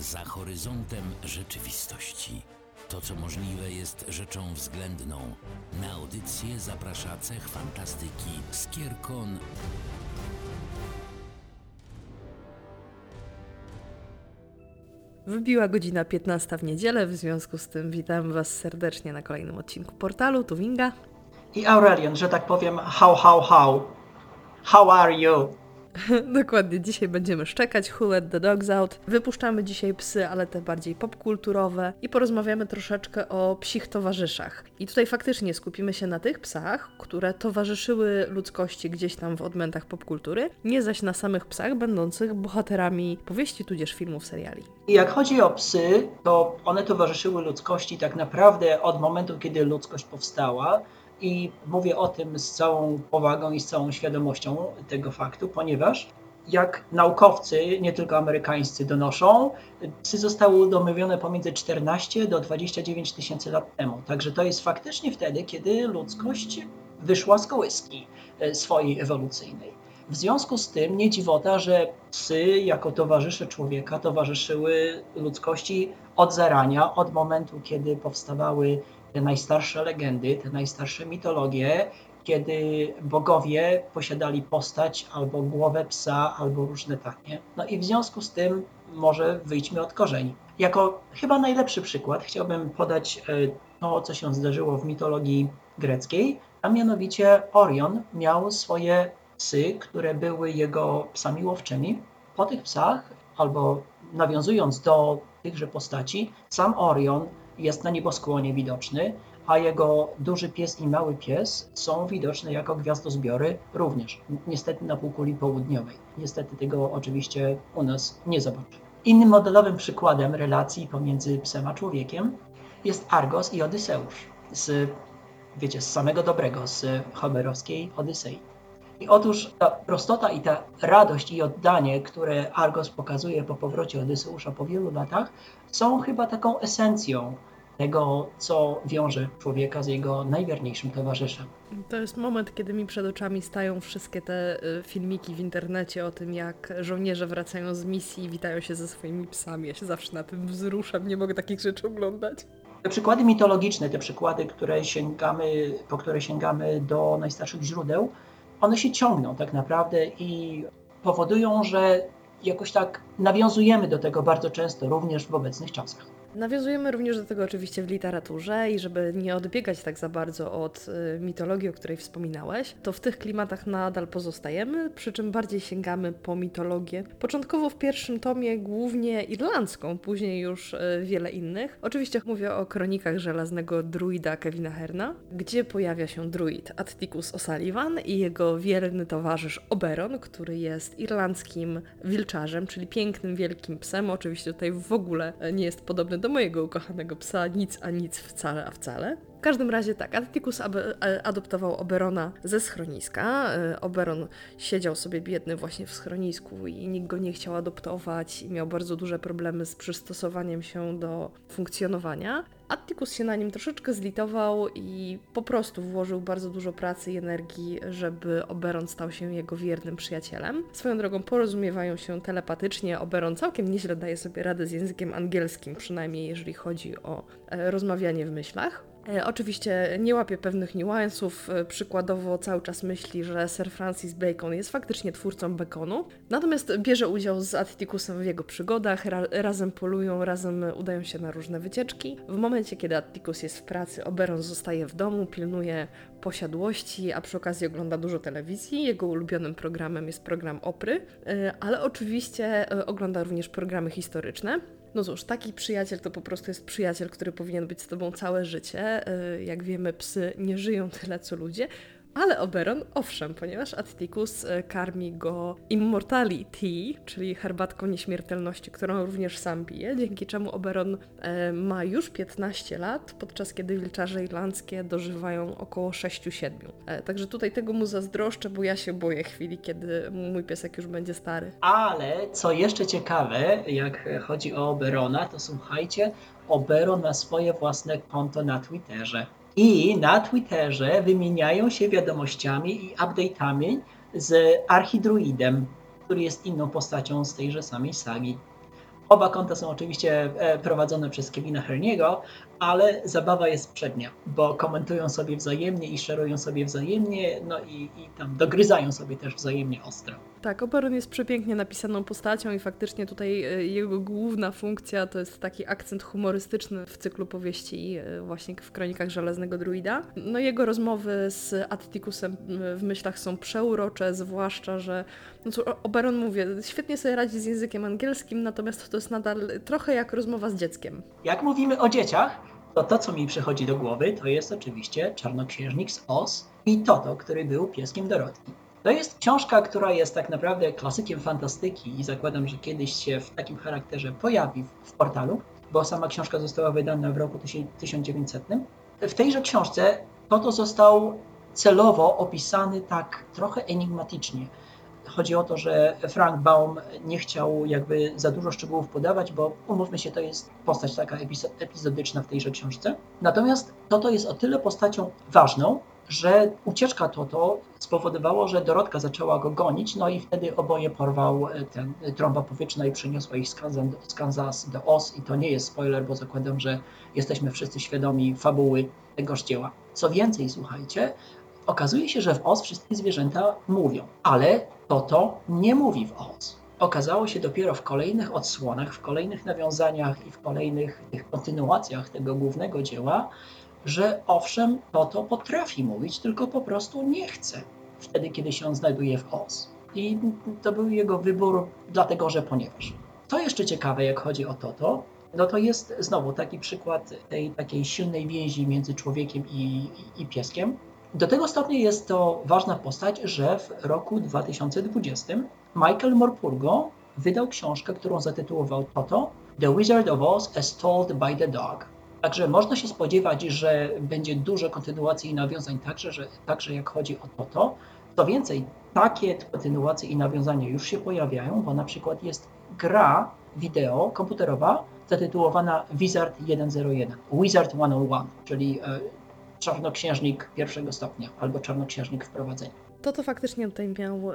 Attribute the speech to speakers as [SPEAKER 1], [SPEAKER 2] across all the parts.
[SPEAKER 1] za horyzontem rzeczywistości. To, co możliwe, jest rzeczą względną. Na audycję zaprasza cech fantastyki Skierkon
[SPEAKER 2] Wybiła godzina 15 w niedzielę, w związku z tym witam Was serdecznie na kolejnym odcinku portalu Tuwinga.
[SPEAKER 3] I Aurelian, że tak powiem, how, how, how. How are you?
[SPEAKER 2] Dokładnie, dzisiaj będziemy szczekać Who Let the Dogs Out. Wypuszczamy dzisiaj psy, ale te bardziej popkulturowe i porozmawiamy troszeczkę o psich towarzyszach. I tutaj faktycznie skupimy się na tych psach, które towarzyszyły ludzkości gdzieś tam w odmętach popkultury, nie zaś na samych psach będących bohaterami powieści tudzież filmów, seriali.
[SPEAKER 3] I jak chodzi o psy, to one towarzyszyły ludzkości tak naprawdę od momentu, kiedy ludzkość powstała. I mówię o tym z całą powagą i z całą świadomością tego faktu, ponieważ jak naukowcy, nie tylko amerykańscy, donoszą, psy zostały udomowione pomiędzy 14 do 29 tysięcy lat temu. Także to jest faktycznie wtedy, kiedy ludzkość wyszła z kołyski e, swojej ewolucyjnej. W związku z tym nie dziwota, że psy jako towarzysze człowieka towarzyszyły ludzkości od zarania, od momentu, kiedy powstawały te najstarsze legendy, te najstarsze mitologie, kiedy bogowie posiadali postać albo głowę psa, albo różne takie. No i w związku z tym może wyjdźmy od korzeni. Jako chyba najlepszy przykład chciałbym podać e, to, co się zdarzyło w mitologii greckiej, a mianowicie Orion miał swoje psy, które były jego psami łowczymi. Po tych psach, albo nawiązując do tychże postaci, sam Orion jest na nieboskłonie widoczny, a jego duży pies i mały pies są widoczne jako gwiazdozbiory również, niestety na półkuli południowej. Niestety tego oczywiście u nas nie zobaczy. Innym modelowym przykładem relacji pomiędzy psem a człowiekiem jest Argos i Odyseusz z, wiecie, z samego dobrego, z homerowskiej Odysei. I otóż ta prostota i ta radość i oddanie, które Argos pokazuje po powrocie Odyseusza po wielu latach, są chyba taką esencją tego, co wiąże człowieka z jego najwierniejszym towarzyszem.
[SPEAKER 2] To jest moment, kiedy mi przed oczami stają wszystkie te y, filmiki w internecie o tym, jak żołnierze wracają z misji i witają się ze swoimi psami. Ja się zawsze na tym wzruszam, nie mogę takich rzeczy oglądać.
[SPEAKER 3] Te przykłady mitologiczne, te przykłady, które sięgamy, po które sięgamy do najstarszych źródeł, one się ciągną tak naprawdę i powodują, że jakoś tak nawiązujemy do tego bardzo często, również w obecnych czasach.
[SPEAKER 2] Nawiązujemy również do tego oczywiście w literaturze i żeby nie odbiegać tak za bardzo od y, mitologii, o której wspominałeś, to w tych klimatach nadal pozostajemy, przy czym bardziej sięgamy po mitologię. Początkowo w pierwszym tomie głównie irlandzką, później już y, wiele innych. Oczywiście mówię o kronikach żelaznego druida Kevina Herna, gdzie pojawia się druid Atticus O'Sullivan i jego wierny towarzysz Oberon, który jest irlandzkim wilczarzem, czyli pięknym, wielkim psem. Oczywiście tutaj w ogóle nie jest podobny do mojego ukochanego psa, nic a nic wcale, a wcale. W każdym razie tak, Atticus e, adoptował Oberona ze schroniska. E, Oberon siedział sobie biedny właśnie w schronisku i nikt go nie chciał adoptować i miał bardzo duże problemy z przystosowaniem się do funkcjonowania. Atticus się na nim troszeczkę zlitował i po prostu włożył bardzo dużo pracy i energii, żeby Oberon stał się jego wiernym przyjacielem. Swoją drogą porozumiewają się telepatycznie. Oberon całkiem nieźle daje sobie radę z językiem angielskim, przynajmniej jeżeli chodzi o e, rozmawianie w myślach. E, oczywiście nie łapie pewnych niuansów, e, przykładowo cały czas myśli, że Sir Francis Bacon jest faktycznie twórcą Baconu, natomiast bierze udział z Atticusem w jego przygodach, ra razem polują, razem udają się na różne wycieczki. W momencie, kiedy Atticus jest w pracy, Oberon zostaje w domu, pilnuje posiadłości, a przy okazji ogląda dużo telewizji. Jego ulubionym programem jest program Opry, e, ale oczywiście ogląda również programy historyczne. No cóż, taki przyjaciel to po prostu jest przyjaciel, który powinien być z tobą całe życie. Y, jak wiemy, psy nie żyją tyle co ludzie, ale Oberon, owszem, ponieważ Atticus e, karmi go Immortality, czyli herbatką nieśmiertelności, którą również sam pije, dzięki czemu Oberon e, ma już 15 lat, podczas kiedy wilczarze irlandzkie dożywają około 6-7. E, także tutaj tego mu zazdroszczę, bo ja się boję chwili, kiedy mój piesek już będzie stary.
[SPEAKER 3] Ale co jeszcze ciekawe, jak chodzi o Oberona, to słuchajcie, Oberon ma swoje własne konto na Twitterze. I na Twitterze wymieniają się wiadomościami i update'ami z Archidruidem, który jest inną postacią z tejże samej sagi. Oba konta są oczywiście e, prowadzone przez Kevina Herniego, ale zabawa jest przednia, bo komentują sobie wzajemnie i szerują sobie wzajemnie, no i, i tam dogryzają sobie też wzajemnie ostro.
[SPEAKER 2] Tak, Oberon jest przepięknie napisaną postacią i faktycznie tutaj e, jego główna funkcja to jest taki akcent humorystyczny w cyklu powieści e, właśnie w Kronikach Żelaznego Druida. No jego rozmowy z Atticusem w myślach są przeurocze, zwłaszcza, że no cóż, Oberon mówię, świetnie sobie radzi z językiem angielskim, natomiast to jest nadal trochę jak rozmowa z dzieckiem.
[SPEAKER 3] Jak mówimy o dzieciach, to to, co mi przychodzi do głowy, to jest oczywiście Czarnoksiężnik z Oz i Toto, który był pieskiem Dorotki. To jest książka, która jest tak naprawdę klasykiem fantastyki i zakładam, że kiedyś się w takim charakterze pojawi w portalu, bo sama książka została wydana w roku 1900. W tejże książce Toto został celowo opisany tak trochę enigmatycznie. Chodzi o to, że Frank Baum nie chciał jakby za dużo szczegółów podawać, bo umówmy się, to jest postać taka epizodyczna w tejże książce. Natomiast Toto jest o tyle postacią ważną, że ucieczka Toto spowodowało, że Dorotka zaczęła go gonić, no i wtedy oboje porwał e, ten e, trąba powietrzna i przyniosła ich z Kansas do Oz i to nie jest spoiler, bo zakładam, że jesteśmy wszyscy świadomi fabuły tegoż dzieła. Co więcej, słuchajcie, okazuje się, że w Oz wszystkie zwierzęta mówią, ale Toto nie mówi w Oz. Okazało się dopiero w kolejnych odsłonach, w kolejnych nawiązaniach i w kolejnych tych kontynuacjach tego głównego dzieła, że owszem, Toto potrafi mówić, tylko po prostu nie chce wtedy, kiedy się on znajduje w Oz. I to był jego wybór, dlatego że ponieważ. Co jeszcze ciekawe, jak chodzi o Toto, no to jest znowu taki przykład tej takiej silnej więzi między człowiekiem i, i, i pieskiem. Do tego stopnia jest to ważna postać, że w roku 2020 Michael Morpurgo wydał książkę, którą zatytułował Toto The Wizard of Oz as Told by the Dog. Także można się spodziewać, że będzie dużo kontynuacji i nawiązań także, że, także jak chodzi o Toto. Co więcej, takie kontynuacje i nawiązania już się pojawiają, bo na przykład jest gra wideo komputerowa zatytułowana Wizard 101, Wizard 101, czyli e, czarnoksiężnik pierwszego stopnia albo czarnoksiężnik wprowadzenia.
[SPEAKER 2] To to faktycznie tutaj miał y,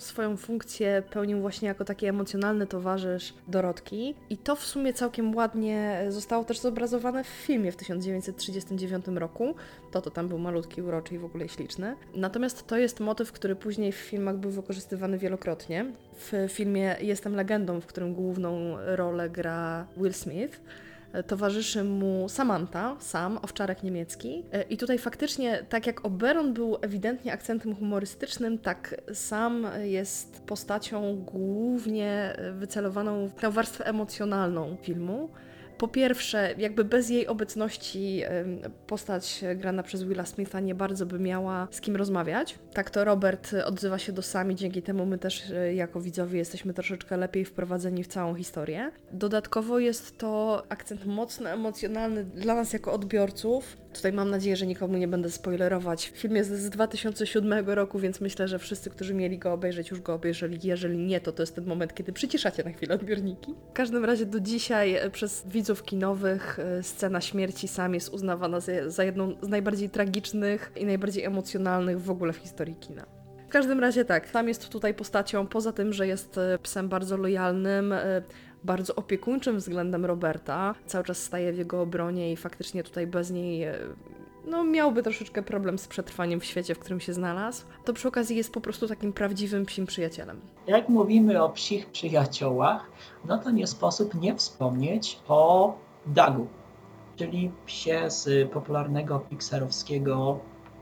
[SPEAKER 2] swoją funkcję, pełnił właśnie jako taki emocjonalny towarzysz Dorotki. I to w sumie całkiem ładnie zostało też zobrazowane w filmie w 1939 roku. To to tam był malutki, uroczy i w ogóle śliczny. Natomiast to jest motyw, który później w filmach był wykorzystywany wielokrotnie. W filmie Jestem legendą, w którym główną rolę gra Will Smith towarzyszy mu Samantha, Sam, owczarek niemiecki. E, I tutaj faktycznie, tak jak Oberon był ewidentnie akcentem humorystycznym, tak Sam jest postacią głównie wycelowaną w tę warstwę emocjonalną filmu. Po pierwsze, jakby bez jej obecności postać grana przez Willa Smitha nie bardzo by miała z kim rozmawiać. Tak to Robert odzywa się do sami, dzięki temu my też e, jako widzowie jesteśmy troszeczkę lepiej wprowadzeni w całą historię. Dodatkowo jest to akcent mocno emocjonalny dla nas jako odbiorców. Tutaj mam nadzieję, że nikomu nie będę spoilerować. Film jest z 2007 roku, więc myślę, że wszyscy, którzy mieli go obejrzeć, już go obejrzeli. Jeżeli nie, to to jest ten moment, kiedy przyciszacie na chwilę odbiorniki. W każdym razie do dzisiaj e, przez widzów kinowych e, scena śmierci Sam jest uznawana za, jedną z najbardziej tragicznych i najbardziej emocjonalnych w ogóle w historii kina. W każdym razie tak, Sam jest tutaj postacią, poza tym, że jest e, psem bardzo lojalnym, bardzo opiekuńczym względem Roberta, cały czas staje w jego obronie i faktycznie tutaj bez niej no, miałby troszeczkę problem z przetrwaniem w świecie, w którym się znalazł, to przy okazji jest po prostu takim prawdziwym psim przyjacielem.
[SPEAKER 3] Jak mówimy o psich przyjaciołach, no to nie sposób nie wspomnieć o Dagu, czyli psie z popularnego pixarowskiego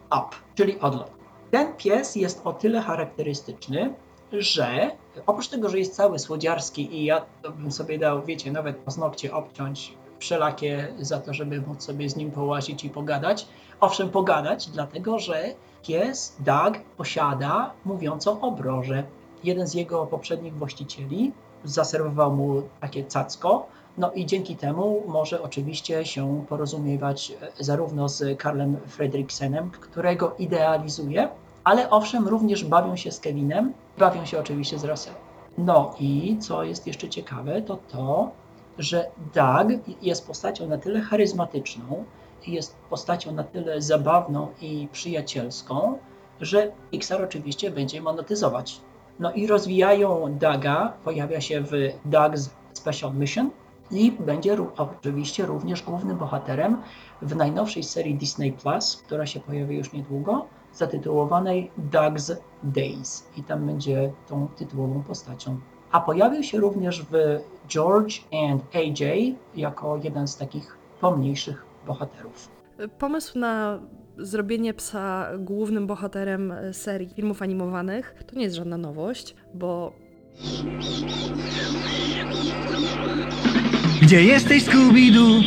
[SPEAKER 3] Up, czyli Odlot. Ten pies jest o tyle charakterystyczny, że oprócz tego, że jest cały słodziarski i ja bym sobie dał, wiecie, nawet paznokcie obciąć wszelakie za to, żeby móc sobie z nim połazić i pogadać. Owszem, pogadać, dlatego że pies Doug posiada mówiącą obrożę. Jeden z jego poprzednich właścicieli zaserwował mu takie cacko, no i dzięki temu może oczywiście się porozumiewać e, zarówno z Karlem Fredriksenem, którego idealizuje, ale owszem, również bawią się z Kevinem, bawią się oczywiście z Russellem. No i co jest jeszcze ciekawe, to to, że Doug jest postacią na tyle charyzmatyczną, jest postacią na tyle zabawną i przyjacielską, że Pixar oczywiście będzie monetyzować. No i rozwijają Daga, pojawia się w Doug's Special Mission i będzie oczywiście również głównym bohaterem w najnowszej serii Disney Plus, która się pojawi już niedługo, zatytułowanej Doug's Days i tam będzie tą tytułową postacią. A pojawił się również w George and AJ jako jeden z takich pomniejszych bohaterów.
[SPEAKER 2] Pomysł na zrobienie psa głównym bohaterem serii filmów animowanych to nie jest żadna nowość, bo
[SPEAKER 4] Gdzie jesteś, Scooby-Doo?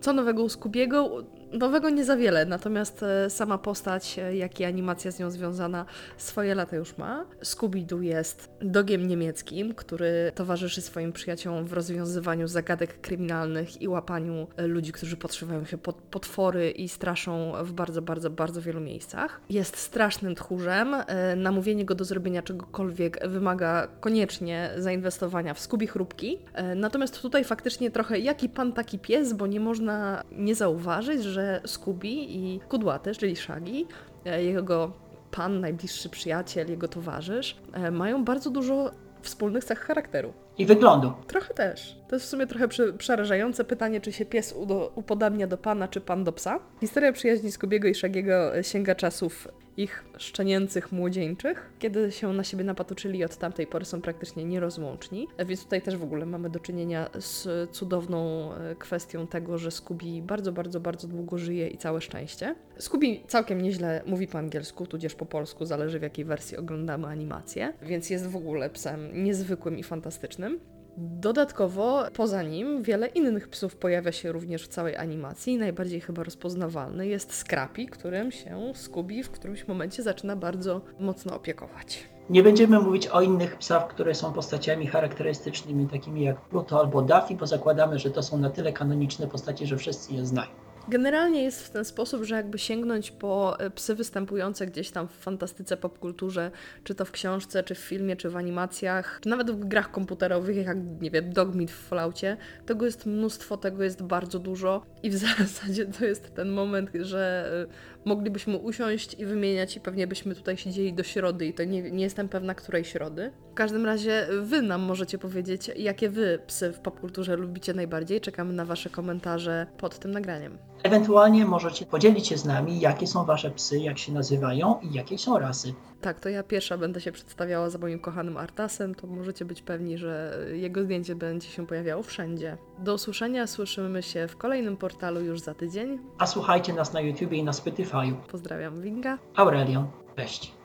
[SPEAKER 2] co nowego u Scoobiego? Nowego nie za wiele, natomiast e, sama postać, e, jak i animacja z nią związana swoje lata już ma. Scooby-Doo jest dogiem niemieckim, który towarzyszy swoim przyjaciołom w rozwiązywaniu zagadek kryminalnych i łapaniu e, ludzi, którzy podszywają się pod potwory i straszą w bardzo, bardzo, bardzo wielu miejscach. Jest strasznym tchórzem. Namówienie go do zrobienia czegokolwiek wymaga koniecznie zainwestowania w Scooby chrupki. Natomiast tutaj faktycznie trochę jaki pan, taki pies, bo nie można nie zauważyć, że Scooby i Kudłaty, czyli Shaggy, e, jego pan, najbliższy przyjaciel, jego towarzysz, e, mają bardzo dużo wspólnych cech charakteru.
[SPEAKER 3] I wyglądu.
[SPEAKER 2] Trochę też. To jest w sumie trochę przerażające pytanie, czy się pies upodabnia do pana, czy pan do psa. Historia przyjaźni Skubiego i Szagiego e, sięga czasów ich szczenięcych młodzieńczych, kiedy się na siebie napatoczyli i od tamtej pory są praktycznie nierozłączni. E, Więc tutaj też w ogóle mamy do czynienia z cudowną e, kwestią tego, że Skubi bardzo, bardzo, bardzo długo żyje i całe szczęście. Skubi całkiem nieźle mówi po angielsku, tudzież po polsku, zależy w jakiej wersji oglądamy animację, więc jest w ogóle psem niezwykłym i fantastycznym. Dodatkowo poza nim wiele innych psów pojawia się również w całej animacji. Najbardziej chyba rozpoznawalny jest Scrappy, którym się Scooby w którymś momencie zaczyna bardzo mocno opiekować.
[SPEAKER 3] Nie będziemy mówić o innych psach, które są postaciami charakterystycznymi, takimi jak Pluto albo Daffy, bo zakładamy, że to są na tyle kanoniczne postacie, że wszyscy je znają.
[SPEAKER 2] Generalnie jest w ten sposób, że jakby sięgnąć po e, psy występujące gdzieś tam w fantastyce, popkulturze, czy to w książce, czy w filmie, czy w animacjach, czy nawet w grach komputerowych, jak nie wiem, Dogmeat w Falloutie, tego jest mnóstwo, tego jest bardzo dużo i w zasadzie to jest ten moment, że e, moglibyśmy usiąść i wymieniać i pewnie byśmy tutaj siedzieli do środy i to nie, nie jestem pewna, której środy. W każdym razie wy nam możecie powiedzieć, jakie wy psy w popkulturze lubicie najbardziej. Czekamy na wasze komentarze pod tym nagraniem.
[SPEAKER 3] Ewentualnie możecie podzielić się z nami, jakie są wasze psy, jak się nazywają i jakie są rasy.
[SPEAKER 2] Tak, to ja pierwsza będę się przedstawiała za moim kochanym Artasem, to możecie być pewni, że jego zdjęcie będzie się pojawiało wszędzie. Do usłyszenia, słyszymy się w kolejnym portalu już za tydzień.
[SPEAKER 3] A słuchajcie nas na YouTubie i na Spotify'u.
[SPEAKER 2] Pozdrawiam, Winga.
[SPEAKER 3] Aurelion, cześć.